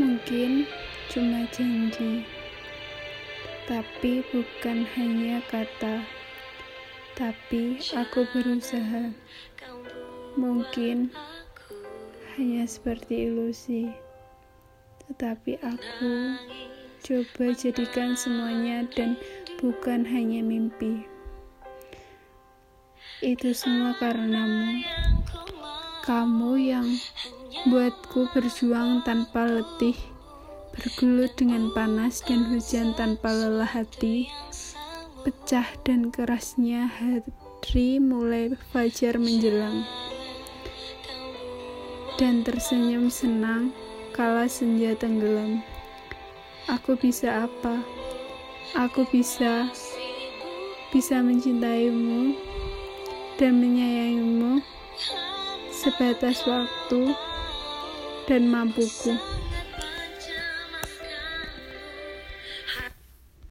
Mungkin cuma janji, tapi bukan hanya kata. Tapi aku berusaha. Mungkin hanya seperti ilusi, tetapi aku coba jadikan semuanya dan bukan hanya mimpi. Itu semua karenamu. Kamu yang buatku berjuang tanpa letih, bergelut dengan panas dan hujan tanpa lelah hati, pecah dan kerasnya hari mulai fajar menjelang, dan tersenyum senang kala senja tenggelam. Aku bisa apa? Aku bisa bisa mencintaimu dan menyayangimu sebatas waktu dan mampuku.